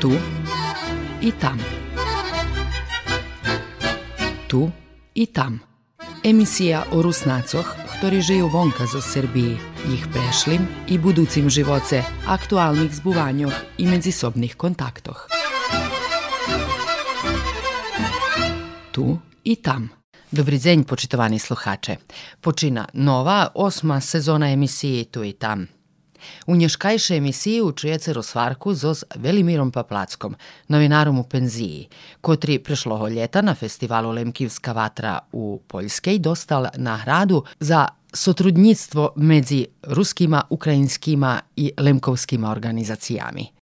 Tu i tam. Tu i tam. Emisija o Rusnacoh, ktorí žijú vonka zo Srbiji, ich prešlim i buducim živoce, aktualnih zbuvanjoh i medzisobnih kontaktoh. Tu i tam. Dobri deň, počitovaní sluhače. Počina nova, osma sezona emisije Tu i tam. U nješkajše emisiji učujece rozvarku zo s Velimirom Paplackom, novinarom u penziji, kotri prešloho ljeta na festivalu Lemkivska vatra u Poljskej dostal nagradu za sotrudnictvo medzi ruskima, ukrajinskima i lemkovskima organizacijami.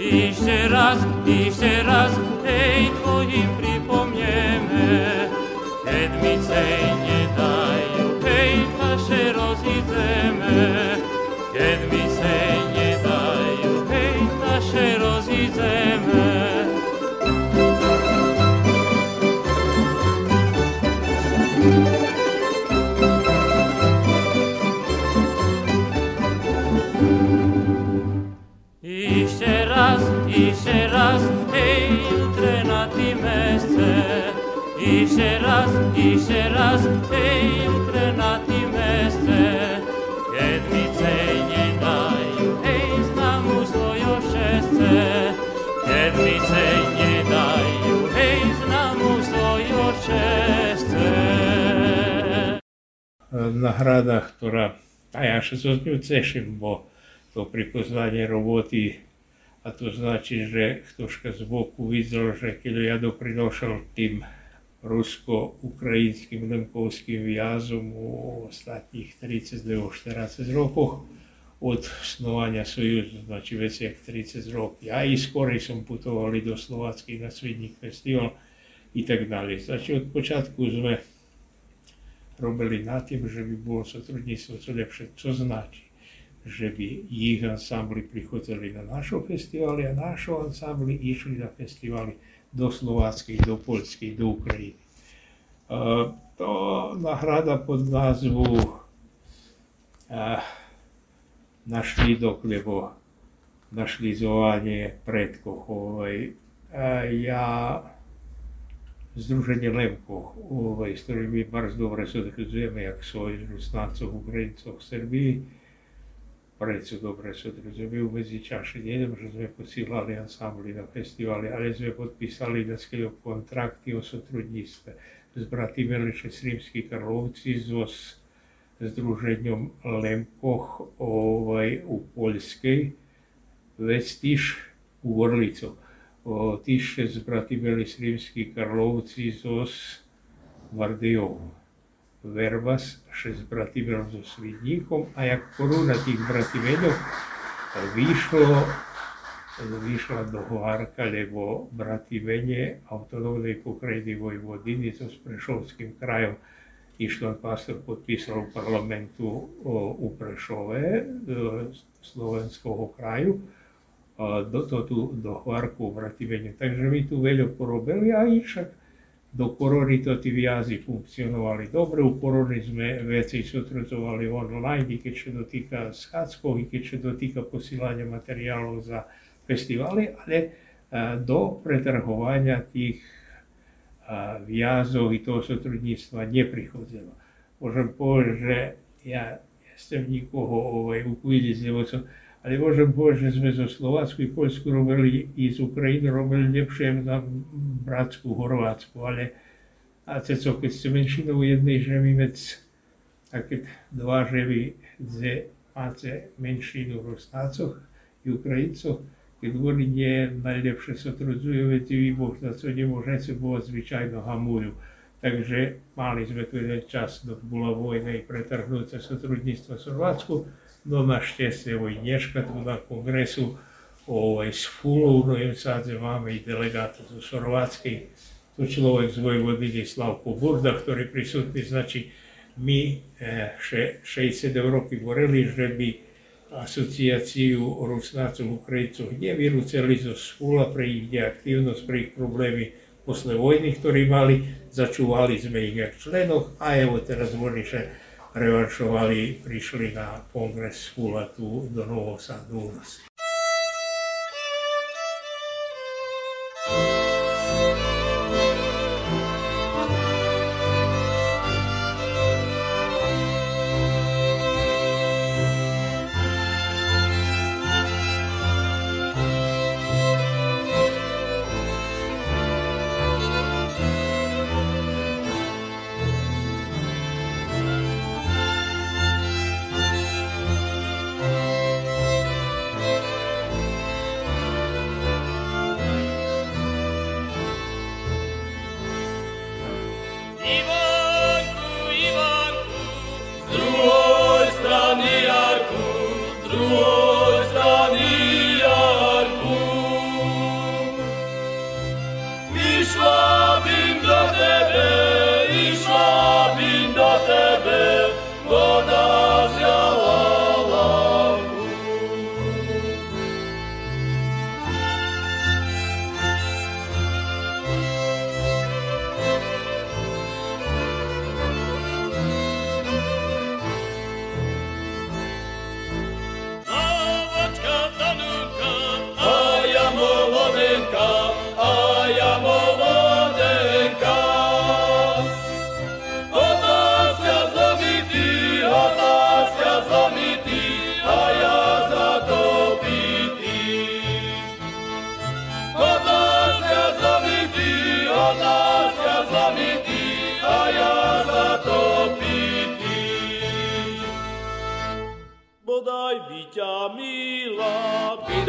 Jeszcze raz, jeszcze raz, ej, twoim przypomniemy. Sedmice nie dają, hej, nasze rozjedzemy. Kiedy jutre na tym mesce. Iście raz, iście raz, hej, jutre na tym mesce. Kedmice nie dają, hej, znamu swoją szesce. Kedmice nie dają, hej, znamu swoją szesce. Nagrada, ktorá, a ja sa so ňou teším, bo to pripoznanie roboty a to znači, že ktožka z boku videl, že keď ja doprinošal tým rusko-ukrajinským lemkovským viazom u ostatních 32-40 rokoch od snovania Sojuzu, znači veci jak 30 rokov. Ja i skorej som putovali do Slovacký na Svidník festival i tak ďalej. Znači od počiatku sme robili na tým, že by bolo sotrudníctvo co lepšie. Co znači? Že by ich ansambli prichodili na našo festivaly a našo ansambli išli na festivaly do Slováckej, do Poľskej, do Ukrajiny. To nahrada pod názvu Našli dok, lebo našlizovanie predkov. Ovaj, ja Združenie Lemko, ovaj, s ktorými bardzo dobre sodrozujeme, jak svoj Rusnácov, Ukrajincov, Srbiji. predsjedov, predsjednicu, bi u čaše jedem, že sme posílali ansambli na festivali, ali sme podpisali da skiju kontrakti o sotrudnjiste s bratimeli Šesrimski Karlovci, s združenjom Lemkoh ovaj, u Poljskej, već tiš u Vrlicu. Tiše s bratimeli Srimski Karlovci, s Vardejom. Verbas še z Bratimelom so Svidníkom a jak koruna tých Bratimelov vyšlo, vyšla dohovárka, lebo Bratimene autonómnej pokrajiny Vojvodiny so Prešovským krajom išla pastor podpísal parlamentu u Prešove, slovenského kraju, do toho tu do Hvarku Bratimene. Takže my tu veľa porobili a však do korony to tí viazy funkcionovali dobre. U korony sme veci sotrucovali online, keď sa dotýka schádzkov, keď sa dotýka posílania materiálov za festivaly, ale do pretrhovania tých viazov i toho sotrudníctva neprichodzilo. Môžem povedať, že ja nechcem nikoho ovaj, ukúdiť, lebo to, ale môžem povedať, že sme zo Slovácku i Polsku robili i z Ukrajiny robili lepšie na Bratsku, Horvátsku, ale a ceco, keď ste menšinou jednej žemi vec, a keď dva žemi dze máte menšinu Rusnácoch i Ukrajincoch, keď oni nie najlepšie sa trudzujú, veď výboh na co nemôžete bolo zvyčajno hamujú. Takže mali sme tu jeden čas, dok bola vojna i pretrhnúce sotrudníctvo v Slovácku, No našťastie evo i dneška tu na kongresu ovaj, s Novim Sadze máme i delegata zo Chorvátskej, to človek z Vojvodine Slavko Burda, ktorý prisutný, znači mi eh, še, 60 roky govorili, že by asociáciu Rusnácov Ukrajincov nevyrúceli zo Sfula pre ich aktivnosť, pre ich problémy posle vojny, ktorí mali, začúvali sme ich jak členoch a evo teraz oni, že revanšovali, prišli na kongres Fula tu do Nového Sadu u nás.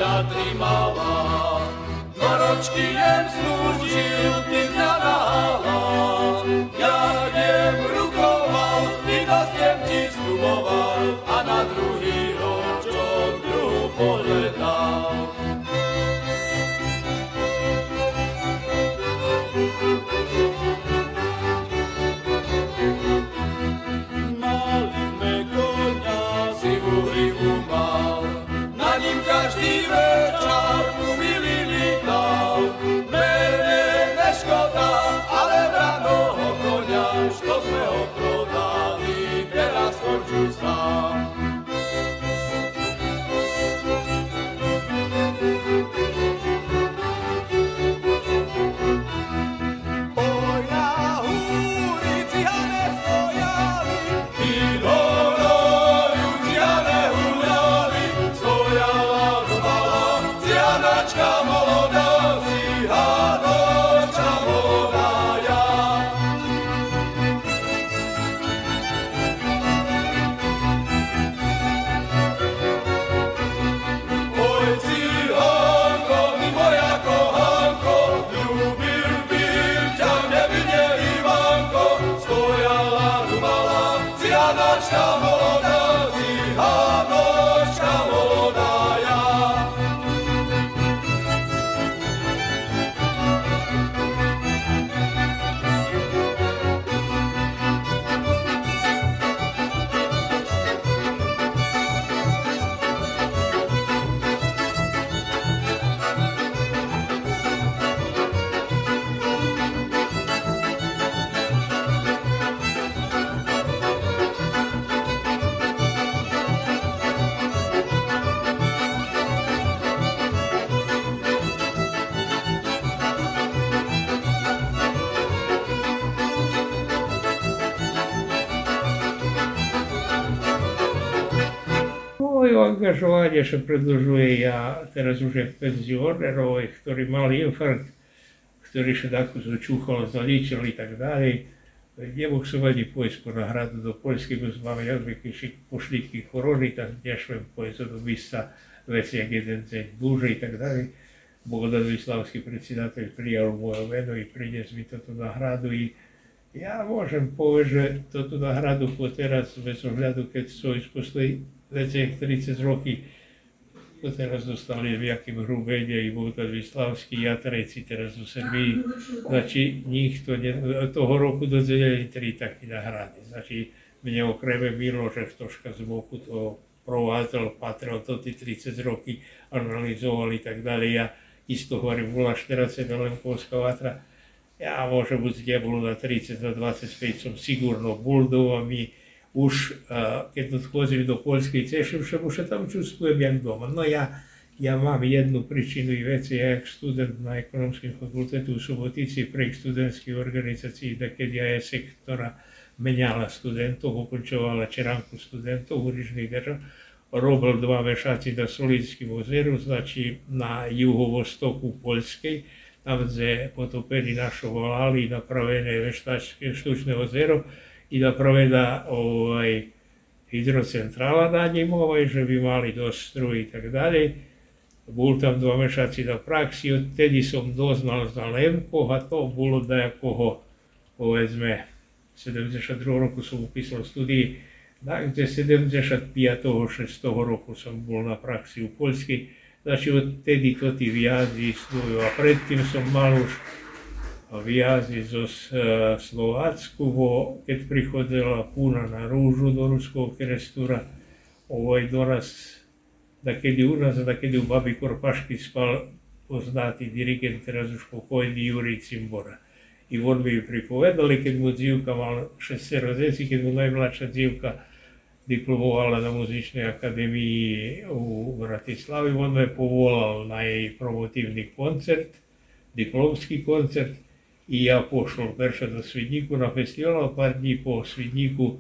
hľa trimala. Dvoročky jem slúžil, ty mňa nahala. Ja jem rukoval, ty nás jem ti sluboval a na druhý angažovanie sa predlžuje, ja teraz už je penzioner, ktorý mal infarkt, ktorý sa takú začúchal, zaličil i tak ďalej. Nemohol som ani pojsť po nahradu do bo máme jakby pošlitky korony, tak nešvem pojsť do mista veci, jak jeden deň dlže i tak ďalej. Bohdan Vyslavský predsedateľ prijal moje meno i prinies mi toto nahradu i ja môžem povedať, že toto nahradu po teraz bez ohľadu, keď som veci 30 roky, to teraz dostali v jakým hrubene i Bohdan Vyslavský, ja treci teraz do Srbii. Znači, nikto ne, toho roku dodelili tri také nahrady. Znači, mne okreme Miloša Štoška z boku to provádzal, patril to tí 30 roky, analyzoval i tak ďalej. Ja isto hovorím, bola 40 Lemkovská vatra, ja môžem byť nebolo na 30, na 25 som sigurno buldov a my už, keď odchôdzim do Polskej, teším sa, už sa tam čustujem jak doma. No ja, ja mám jednu príčinu i veci, ja jak student na ekonomskom fakultetu v Subotici pre studentských organizácií, da keď ja je sektora menjala studentov, ukončovala čeranku studentov u držav, robil dva mešaci na Solidským ozeru, znači na juhovostoku Poljskej, tam gdje potopeni našo volali i napravene veštačke ozero i napravena ovaj, hidrocentrala na njim, ovaj, že bi mali do struji i tak dalje. Bol tam dva mešaci na praksi, odtedy som doznal za Lemko a to bolo da koho, povedzme, 72. roku som upísal studii, kde 75. 6. roku som bol na praxi u Poljskej, Znači odtedy to ti viazi slujú. A predtým som mal už viazi zo Slovácku, bo keď prichodila púna na rúžu do Ruského krestura, ovaj doraz, da kedy u nás, da kedy u Babi Korpašky spal poznatý dirigent, pokojný Jurij Cimbora. I on mi pripovedali, keď mu dzivka mal 6 deci, keď mu najmladšia dzivka diplomovala na muzičnej akademii u Bratislavi, on me povolal na jej promotivni koncert, diplomski koncert i ja pošol perša do Svidniku na festival, a par dní po Svidniku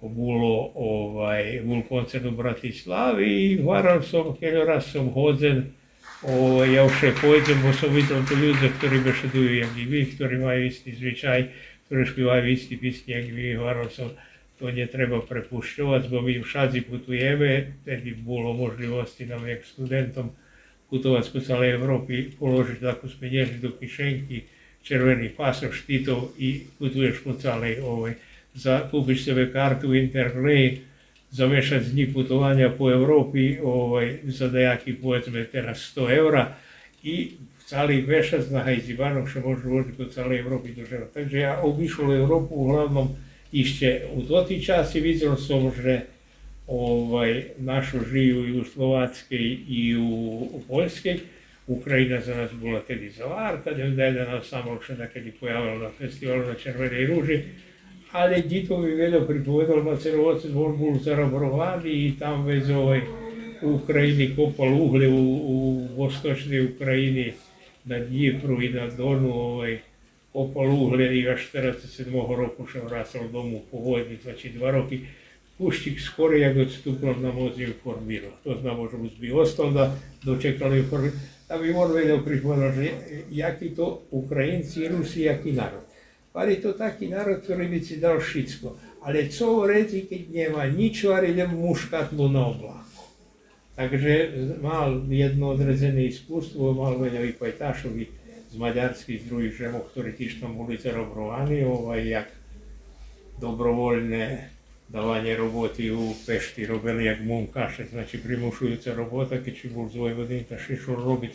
bolo ovaj, bol koncert u Bratislavi i varal som, keď raz som hodzen, ovaj, ja už pojdem, bo som videl to ľudia, ktorí bešedujú, jak vy, ktorí majú istý zvyčaj, ktorí špívajú istý písni, jak vy, varal som, to netreba prepušťovať, bo my všade putujeme, tedy bolo možnosti nám, jak studentom, putovať po celej Európy, položiť takú penieži do kyšenky, crveni pasoš štito i putuješ po cale ovaj, za, kupiš sebe kartu Interplay, za mešac dni putovanja po Evropi, ovaj, za dejaki povedzme teraz 100 evra i cali vešac na Hajzibanu, še može voziti po cale Evropi do žena. Takže ja obišao Evropu uglavnom išće u toti čas i vidjelo da sam že ovaj, našo živu i u Slovatskoj i u, u Poljskoj, Ukraina за нас була тоді заварта, Дельдеда само ще на тоді появила на фестивалу на Червоній Ружі. Але дітові вело приповідав на Цервоці, двор був зарабрований і там весь овий у Україні копав угли у, у Восточній Україні на Дніпру і на Дону овий. kopal угли і аж 47. roku року ще врасив po vojni, значить два роки. Puštik skoro jak odstupno na vozi informirao. To znamo, že bi ostalo da dočekali informirao. Da bi pripovedal, že jaký to Ukrajinci i Rusi, jaký národ. Ali to taký národ, ktorý by si dal všetko. Ale co keď nemá nič, ale len muškatlu na obláku. Takže mal jedno odrezené iskústvo, mal veľa Pajtašovi, z maďarských druhých žemov, ktorí tiež tam boli zarobrovaní, ovaj, jak dobrovoľné roboty u Pešty robili jak munkaše, znači primušujúca robota, keď si bol z Vojvodiny, tak šišol robiť,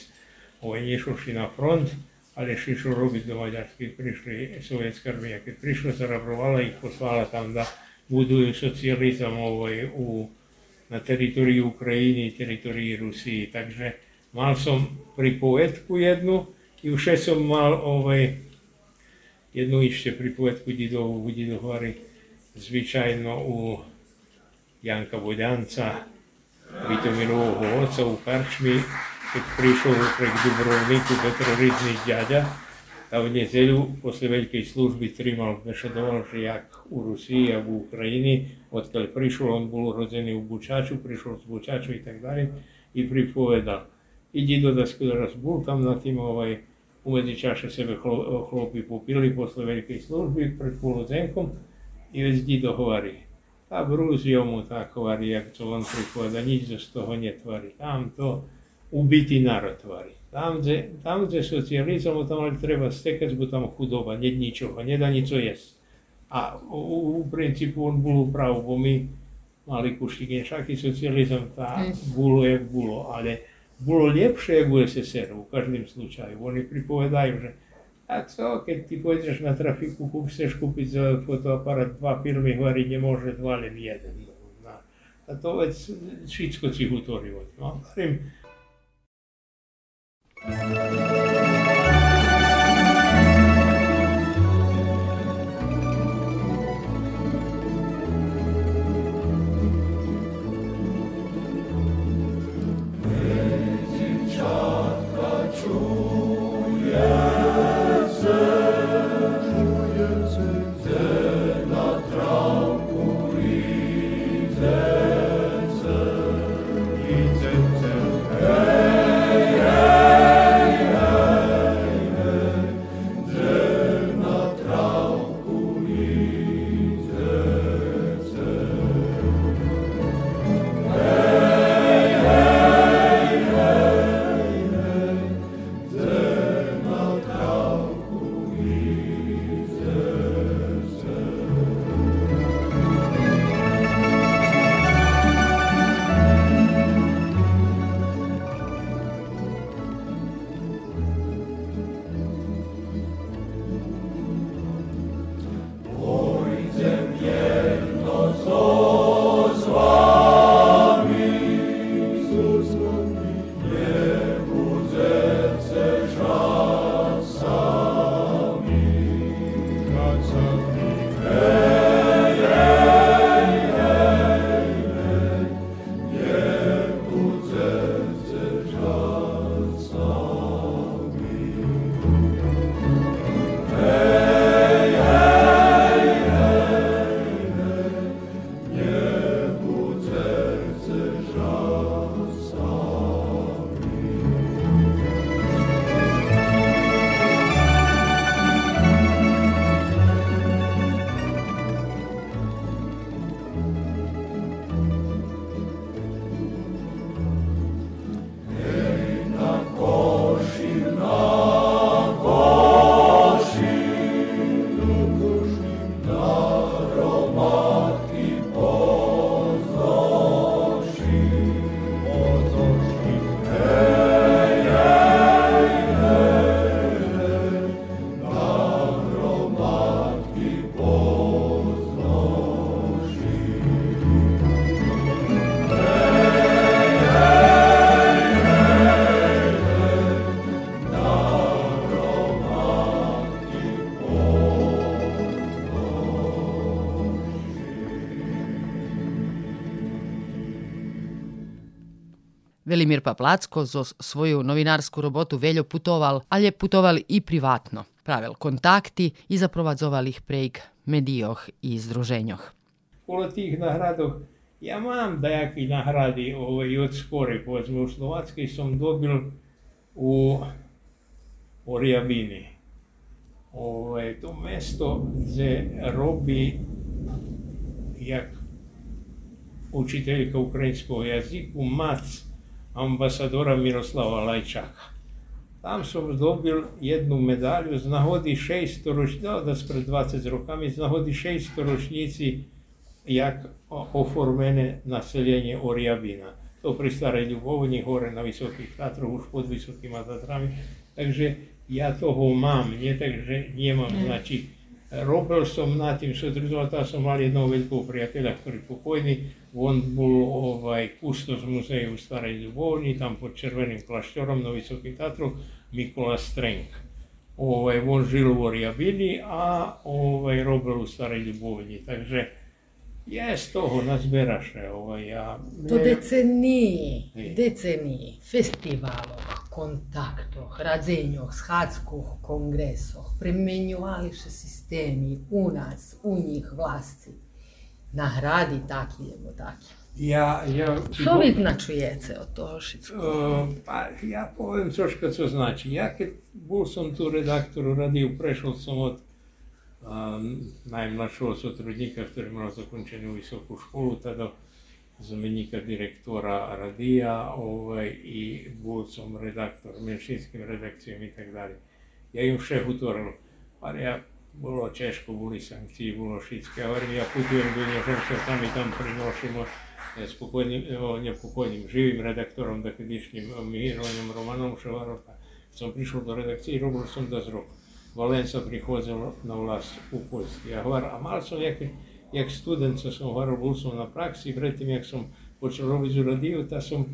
ovaj, nešoši na front, ale šišol robiť do Maďarských, prišli sovietská armia, keď prišla, zarabrovala ich, poslala tam da budujú socializam ovaj, u, na teritoriu Ukrajiny, teritorii Rusii, takže mal som pripovedku jednu, I už som mal ovaj, jednu ešte pripovedku Didovú, Didohovary, zvyčajno u Janka Vodjanca, Vitomirovho oca u Karčmi, keď prišiel pre Dubrovniku Petro Riznič ďaďa, Та в неділю після великої служби тримав що як у Росії, як в Україні, от коли прийшов, він був родений в Бучачу, прийшов з Бучачу і так далі, і приповідав. І дідо десь раз був там на тим, у медичаше себе хлопці попили після великої служби перед полуденком, jezdí do hovorí. Tá brúzio mu tá hovorí, jak to len prichádza, nič z toho netvorí. Tam to ubitý národ tvorí. Tam, kde, tam, kde socializam, tam ale treba stekať, bo tam chudoba, nie ničoho, nedá nico jesť. A u, u princípu on bol prav, bo my mali kušiky, všaký socializam tá bolo, jak bolo, ale bolo lepšie, ako SSR v každém slučaju. Oni pripovedajú, že a co, keď ty pôjdeš na trafiku, chceš kúpiť fotoaparát dva filmy, hovorí, nemôže dva, len jeden. No, a to vec, všetko si hovorilo. No, Velimir Paplacko zo svoju novinarsku robotu veľo putoval, ale putoval i privatno. Pravil kontakti i zaprowadzoval ich prejk medijoh i združenjoh. Коло тих наградок я мам деякі награди ovaj, od skore, povedzme u Slovackej som dobil u Oriabini. Ovaj, to mesto gdje robi jak učiteljka ukrajinskog jaziku, mac ambasadora Miroslava Lajčaka. Tam som dobil jednu medalju z nahody 600 ročnici, da pred 20 rokami, z nahody 600 ročnici jak oformene naseljenje Orjabina. To pri Starej Ljubovni, gore na Visokih Tatroch, už pod Visokima Tatrami. Takže ja toho mám, nie takže nemám, znači Robil sem na tem še drugo, da sem imel eno veliko prijatelja, ki je pokojni, on je bil ovaj, kustos muzeja v Starej Ljubovni, tam pod Červenim klaštorom na Visokem teatru, Mikola Streng. Ovaj, on žil v Orjavini, a ovaj, Robil v Starej Ljubovni. Takže je z toho nazberaše. Ovaj, ja, to deceniji, deceniji, festivalov festivalov kontaktoch, radzenjoch, schadzkoch, kongresoch, primenjovali še sistemi u nas, u njih vlasti. Nahradi taki jebo taki. Ja, ja, Що ви значуєте od toho všetkého? Е, Pa ja poviem troška, co znači. Ja keď bol som tu redaktor radiju, prešiel som od um, najmladšieho sotrudníka, ktorý mal zakončenú vysokú školu, teda zmeníka direktora radija ovaj, i bol som redaktor menšinskim redakcijom i tak dalje. Ja im vše utoril, pa ja bolo češko, boli sankcije, bolo šitske, a ja putujem do Nježemca, tam i tam prinošimo spokojnim, nepokojnim, živim redaktorom, takadišnjim Mironom Romanom Ševarom. Som prišiel do redakcie i robil som da rok. Valenca prichodil na vlast u Poljski. Ja hovar, a mal som jak, як студент, сам гарно був на практиці, перед тим, як сам почав робити родив, та сам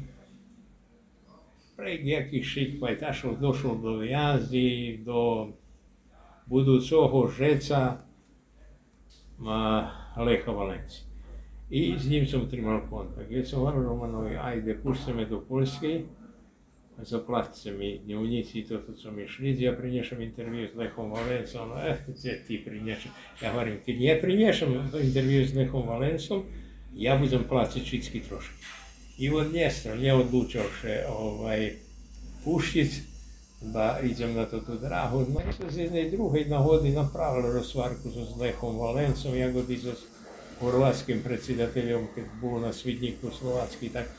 при яких пайташів дійшов до в'язді, до будучого жеця Олега Валенці. І з ним сам тримав контакт. Я сам говорю Романові, айде, пустимо до Польщі, zaplaćcem i njunicii, to, to su mi šli, ja prinješam intervju s Lehom Valensom, eh, te ti prinješam. Ja govorim, kad ja prinješam intervju s Lehom Valensom, ja budem plaćati švitski trošak. I od njestra ja odlučao še ovaj, puštic, da idem na to drago. No i se z jedne druge nagode napravili rozsvarku s Lehom Valensom, ja ga z horvatskim predsjedateljom, kad bilo na Svidniku Slovatski, tako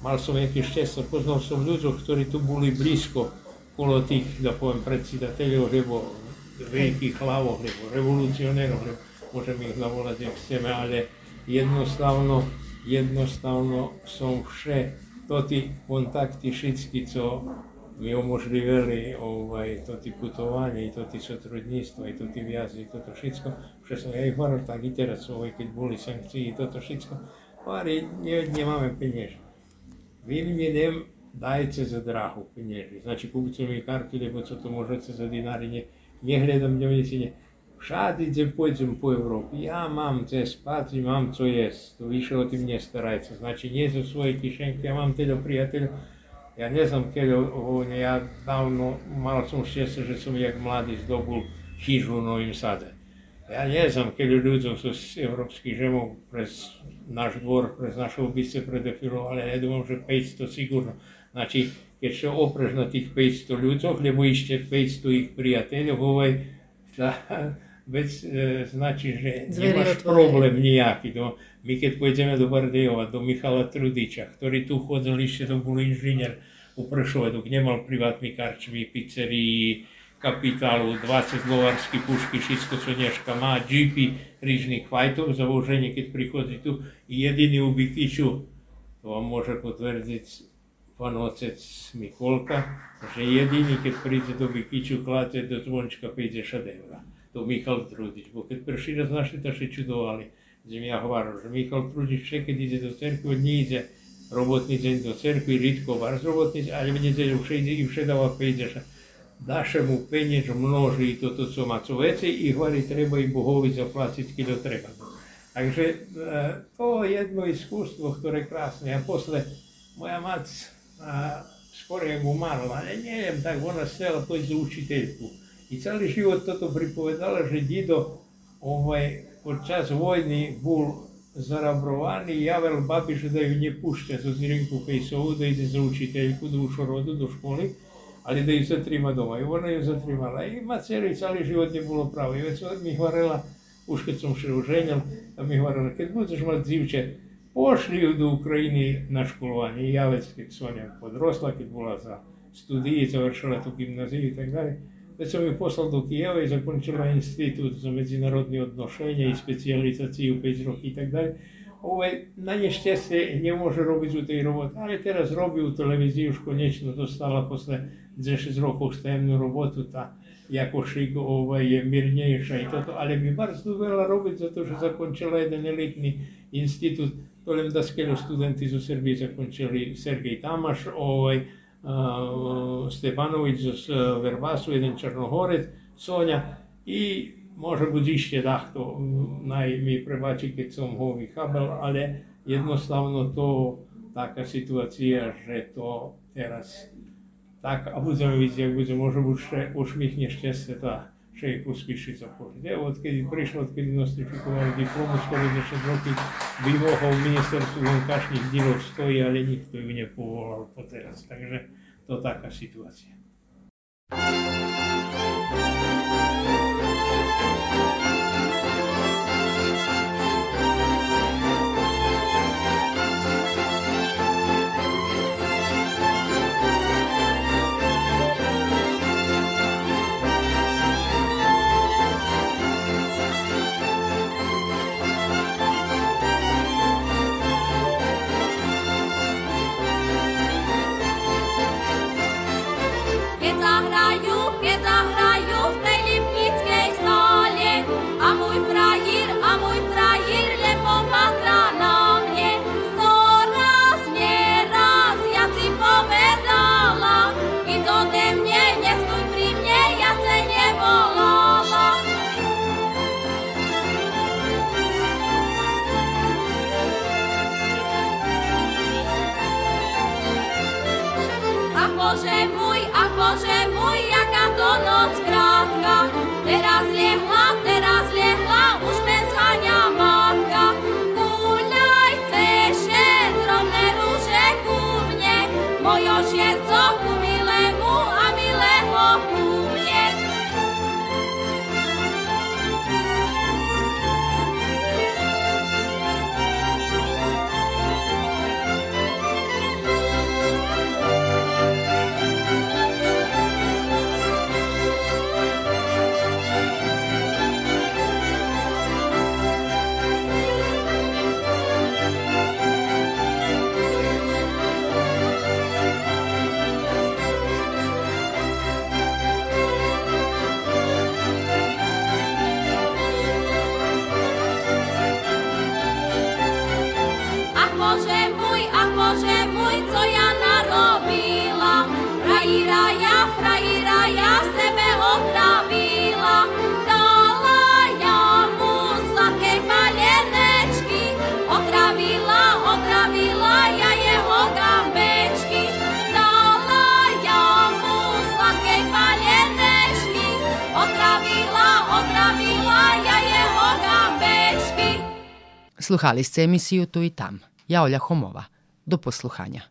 mal som nejaké šťastie, poznal som ľudí, ktorí tu boli blízko kolo tých, da poviem, predsedateľov, lebo veľkých hlavov, lebo revolucionérov, lebo môžeme ich navolať, jak chceme, ale jednostavno, jednostavno som vše, to tí kontakty všetky, co mi umožnili ovaj, to ti putovanje i to ti sotrudnictvo i to ti vjazy i toto všetko, što som ja ih moral tak i teraz ovaj, keď boli sankcije i toto všetko, ne, nemáme peniaze. Vy mi nem dajte za drahu peniaze. Znači kupite mi kartu, lebo co to možete za dinari, ne, nehľadám dňovnici, ne. Všade, kde pôjdem po Európe, ja mám kde spať, mám co jesť, vyše o tým nestarajte. Znači nie zo svojej kišenky, ja mám teda priateľov, ja ne znam keď ja davno, malo sam šťastie, že som jak mladý zdobul chyžu u Novým Sade. Ja ne znam keď ľuďom sú z európskych žemov prez náš dvor, prez naše obice predefilovali, ja dúfam, že 500 sigurno. Znači, keď sa opreš na tých 500 ľuďoch, lebo ešte 500 ich priateľov, ovaj, tá vec e, znači, že nemáš problém nejaký. No, my keď pôjdeme do Bardejova, do Michala Trudiča, ktorý tu chodil ešte, to bol inžinier u Pršovedu, nemal privátny karčmy, pizzerii, kapitálu, 20 lovarských pušky, všetko, čo dneška má, jeepy rýžnych fajtov, zavoženie, keď prichodí tu, jediný u Bikiču, to vám môže potvrdiť pán otec Mikolka, že jediný, keď príde do Bikiču, kláte do zvončka 50 eur. To Michal Trudič, bo keď prvý raz našli, to še čudovali. Mi ja hovoril, že Michal Trudič vše, keď ide do cerkve, nie ide robotný deň do cerkvy, Ritko var z robotnice, ale v nedeľu vše ide i vše dáva 50 Нашому пеніч множить то цю мацовеці і говорить, треба і Богові заплатити, скільки треба. Takže to je jedno iskustvo, ktoré krásne. A posle moja mac a, skoro je umrla, ale neviem, tak ona stela to za učiteľku. I celý život toto pripovedala, že dido ovaj, počas vojny bol zarabrovaný, javel babiš da ju ne pušťa za zirinku fejsovu, da ide za učiteľku, do ušorodu, do školy. I ma cijeli, cijeli život je bilo pravo. I već mi hvarela, už kad sam še oženjal, da mi hvarela, kad budeš mať dzivče, pošli ju do Ukrajini na školovanje. I ja već kad Sonja podrosla, kad bila za studije, završila tu gimnaziju i tak dalje, već sam ju poslal do Kijeva i zakončila institut za međunarodne odnošenja i specijalizaciju 5 roki i tak dalje. Ovaj, najješte se nie može robiti u tej roboty, ale teraz robi u telewizji już koniecznie da dostala posle 10 rokov stajemnu robotu, ta jakoši ovaj, je mirnejša i to, ale mi bar zduvela robiti, zato što zakončila jedan elitni institut, tolem da skelo studenti iz Srbije zakončili Sergej Tamaš, ovaj, uh, Stepanović iz Verbasu, jedan Črnohorec, Sonja. I Може бути ще дехто най mi prebači keď som ho vychábal, ale jednostavno to taká situácia, že to teraz tak a budeme vidieť, ak budeme možno už ušmichne šťastie tá človek uspíši sa povedať. Odkedy prišlo, odkedy nostrifikovali diplomu, skoro 10 roky vymohol ministerstvu vonkašných dílov stojí, ale nikto ju nepovolal po teraz. Takže to taká situácia. Sluhali ste emisiju Tu i tam. Ja Olja Homova. Do posluhanja.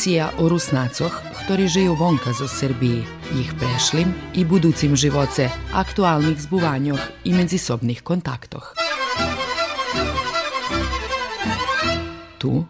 Emisija o Rusnacoh, ktorí žijú vonka zo Srbiji, ich prešlim i buducim živoce, aktualnih zbuvanjoh i međusobnih kontaktoh. tu